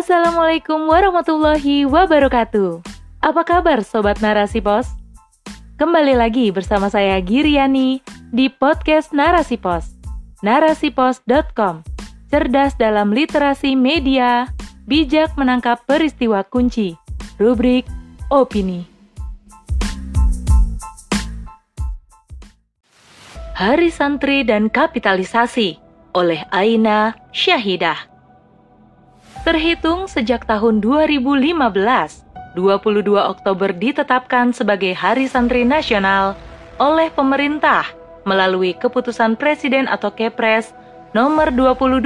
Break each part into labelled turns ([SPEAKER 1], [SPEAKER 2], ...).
[SPEAKER 1] Assalamualaikum warahmatullahi wabarakatuh. Apa kabar Sobat Narasi Pos? Kembali lagi bersama saya Giriani di podcast Narasi Pos. Narasipos.com Cerdas dalam literasi media, bijak menangkap peristiwa kunci. Rubrik Opini. Hari Santri dan Kapitalisasi oleh Aina Syahidah. Terhitung sejak tahun 2015, 22 Oktober ditetapkan sebagai Hari Santri Nasional oleh pemerintah melalui keputusan Presiden atau Kepres nomor 22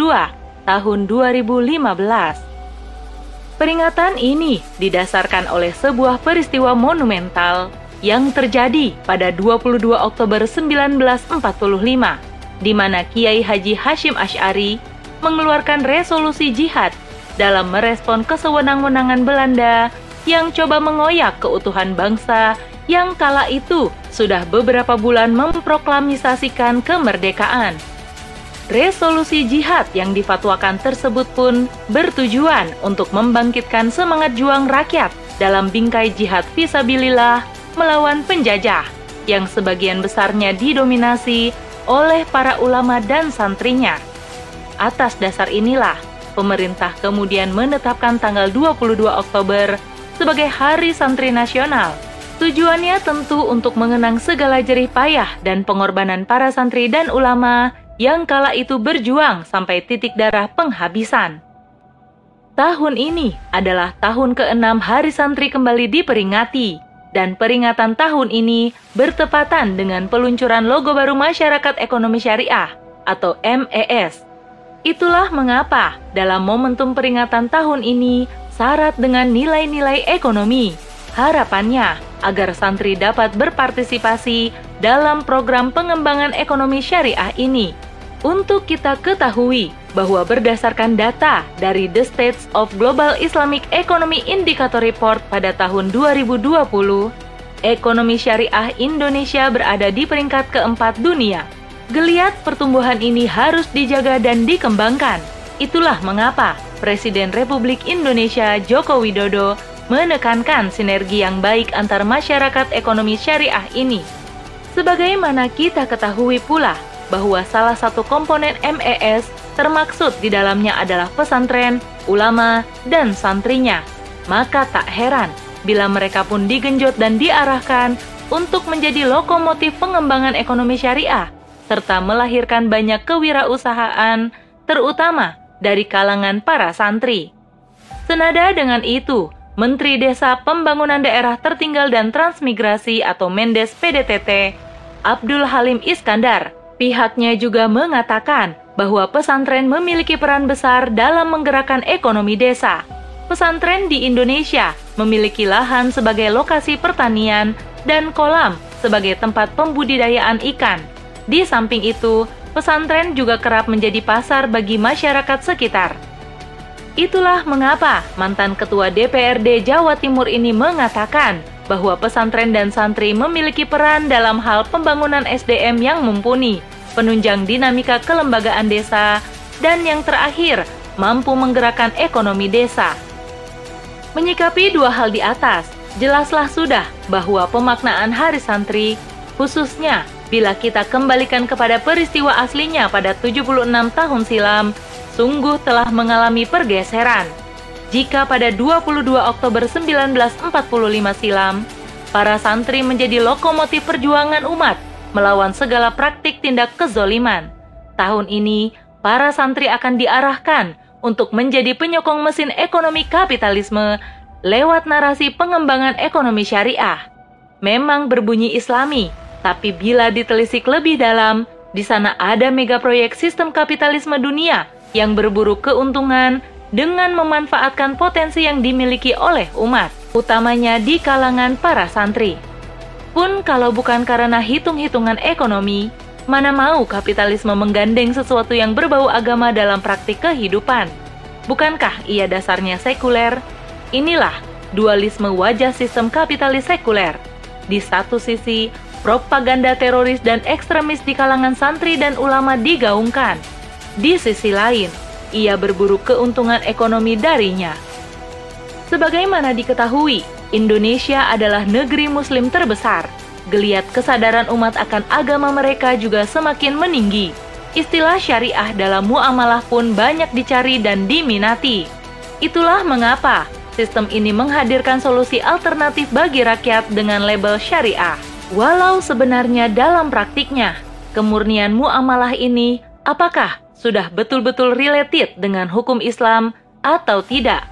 [SPEAKER 1] tahun 2015. Peringatan ini didasarkan oleh sebuah peristiwa monumental yang terjadi pada 22 Oktober 1945, di mana Kiai Haji Hashim Ash'ari mengeluarkan resolusi jihad dalam merespon kesewenang-wenangan Belanda yang coba mengoyak keutuhan bangsa yang kala itu sudah beberapa bulan memproklamisasikan kemerdekaan. Resolusi jihad yang difatwakan tersebut pun bertujuan untuk membangkitkan semangat juang rakyat dalam bingkai jihad visabilillah melawan penjajah yang sebagian besarnya didominasi oleh para ulama dan santrinya. Atas dasar inilah, pemerintah kemudian menetapkan tanggal 22 Oktober sebagai Hari Santri Nasional. Tujuannya tentu untuk mengenang segala jerih payah dan pengorbanan para santri dan ulama yang kala itu berjuang sampai titik darah penghabisan. Tahun ini adalah tahun ke-6 Hari Santri kembali diperingati, dan peringatan tahun ini bertepatan dengan peluncuran logo baru Masyarakat Ekonomi Syariah atau MES Itulah mengapa dalam momentum peringatan tahun ini syarat dengan nilai-nilai ekonomi. Harapannya agar santri dapat berpartisipasi dalam program pengembangan ekonomi syariah ini. Untuk kita ketahui bahwa berdasarkan data dari The States of Global Islamic Economy Indicator Report pada tahun 2020, ekonomi syariah Indonesia berada di peringkat keempat dunia Geliat pertumbuhan ini harus dijaga dan dikembangkan. Itulah mengapa Presiden Republik Indonesia Joko Widodo menekankan sinergi yang baik antar masyarakat ekonomi syariah ini. Sebagaimana kita ketahui pula bahwa salah satu komponen MES termaksud di dalamnya adalah pesantren, ulama, dan santrinya. Maka tak heran bila mereka pun digenjot dan diarahkan untuk menjadi lokomotif pengembangan ekonomi syariah serta melahirkan banyak kewirausahaan, terutama dari kalangan para santri. Senada dengan itu, Menteri Desa Pembangunan Daerah Tertinggal dan Transmigrasi atau Mendes PDTT, Abdul Halim Iskandar, pihaknya juga mengatakan bahwa pesantren memiliki peran besar dalam menggerakkan ekonomi desa. Pesantren di Indonesia memiliki lahan sebagai lokasi pertanian dan kolam sebagai tempat pembudidayaan ikan di samping itu, pesantren juga kerap menjadi pasar bagi masyarakat sekitar. Itulah mengapa mantan Ketua DPRD Jawa Timur ini mengatakan bahwa pesantren dan santri memiliki peran dalam hal pembangunan SDM yang mumpuni, penunjang dinamika kelembagaan desa, dan yang terakhir, mampu menggerakkan ekonomi desa. Menyikapi dua hal di atas, jelaslah sudah bahwa pemaknaan Hari Santri, khususnya Bila kita kembalikan kepada peristiwa aslinya pada 76 tahun silam, sungguh telah mengalami pergeseran. Jika pada 22 Oktober 1945 silam, para santri menjadi lokomotif perjuangan umat melawan segala praktik tindak kezoliman. Tahun ini, para santri akan diarahkan untuk menjadi penyokong mesin ekonomi kapitalisme lewat narasi pengembangan ekonomi syariah. Memang berbunyi islami, tapi bila ditelisik lebih dalam, di sana ada mega proyek sistem kapitalisme dunia yang berburu keuntungan dengan memanfaatkan potensi yang dimiliki oleh umat, utamanya di kalangan para santri. Pun kalau bukan karena hitung-hitungan ekonomi, mana mau kapitalisme menggandeng sesuatu yang berbau agama dalam praktik kehidupan? Bukankah ia dasarnya sekuler? Inilah dualisme wajah sistem kapitalis sekuler. Di satu sisi, propaganda teroris dan ekstremis di kalangan santri dan ulama digaungkan. Di sisi lain, ia berburu keuntungan ekonomi darinya. Sebagaimana diketahui, Indonesia adalah negeri Muslim terbesar. Geliat kesadaran umat akan agama mereka juga semakin meninggi. Istilah syariah dalam muamalah pun banyak dicari dan diminati. Itulah mengapa sistem ini menghadirkan solusi alternatif bagi rakyat dengan label syariah. Walau sebenarnya dalam praktiknya, kemurnian muamalah ini apakah sudah betul-betul related dengan hukum Islam atau tidak?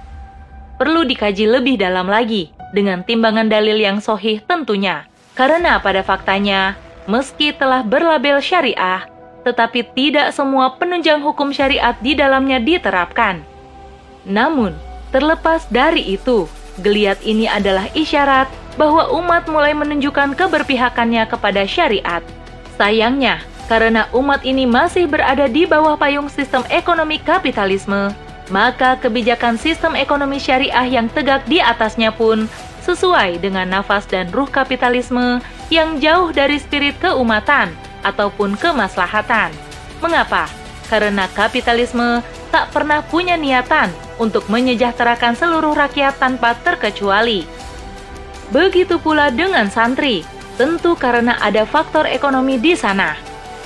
[SPEAKER 1] Perlu dikaji lebih dalam lagi dengan timbangan dalil yang sohih tentunya. Karena pada faktanya, meski telah berlabel syariah, tetapi tidak semua penunjang hukum syariat di dalamnya diterapkan. Namun, terlepas dari itu, geliat ini adalah isyarat bahwa umat mulai menunjukkan keberpihakannya kepada syariat. Sayangnya, karena umat ini masih berada di bawah payung sistem ekonomi kapitalisme, maka kebijakan sistem ekonomi syariah yang tegak di atasnya pun sesuai dengan nafas dan ruh kapitalisme yang jauh dari spirit keumatan ataupun kemaslahatan. Mengapa? Karena kapitalisme tak pernah punya niatan untuk menyejahterakan seluruh rakyat tanpa terkecuali. Begitu pula dengan santri, tentu karena ada faktor ekonomi di sana.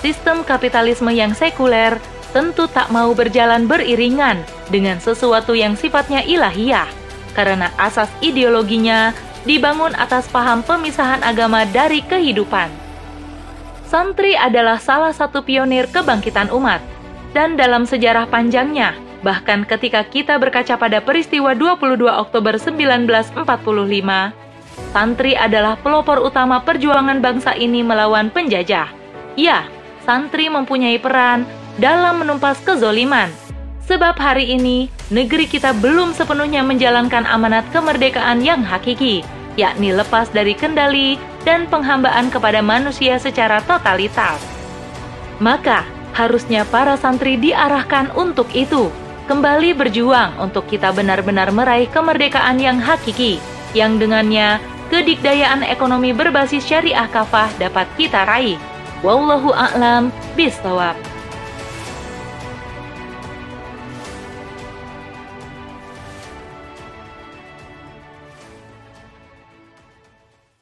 [SPEAKER 1] Sistem kapitalisme yang sekuler tentu tak mau berjalan beriringan dengan sesuatu yang sifatnya ilahiyah, karena asas ideologinya dibangun atas paham pemisahan agama dari kehidupan. Santri adalah salah satu pionir kebangkitan umat, dan dalam sejarah panjangnya, bahkan ketika kita berkaca pada peristiwa 22 Oktober 1945, santri adalah pelopor utama perjuangan bangsa ini melawan penjajah. Ya, santri mempunyai peran dalam menumpas kezoliman, sebab hari ini negeri kita belum sepenuhnya menjalankan amanat kemerdekaan yang hakiki, yakni lepas dari kendali dan penghambaan kepada manusia secara totalitas. Maka, harusnya para santri diarahkan untuk itu, kembali berjuang untuk kita benar-benar meraih kemerdekaan yang hakiki, yang dengannya kedikdayaan ekonomi berbasis syariah kafah dapat kita raih. Wallahu a'lam bishawab.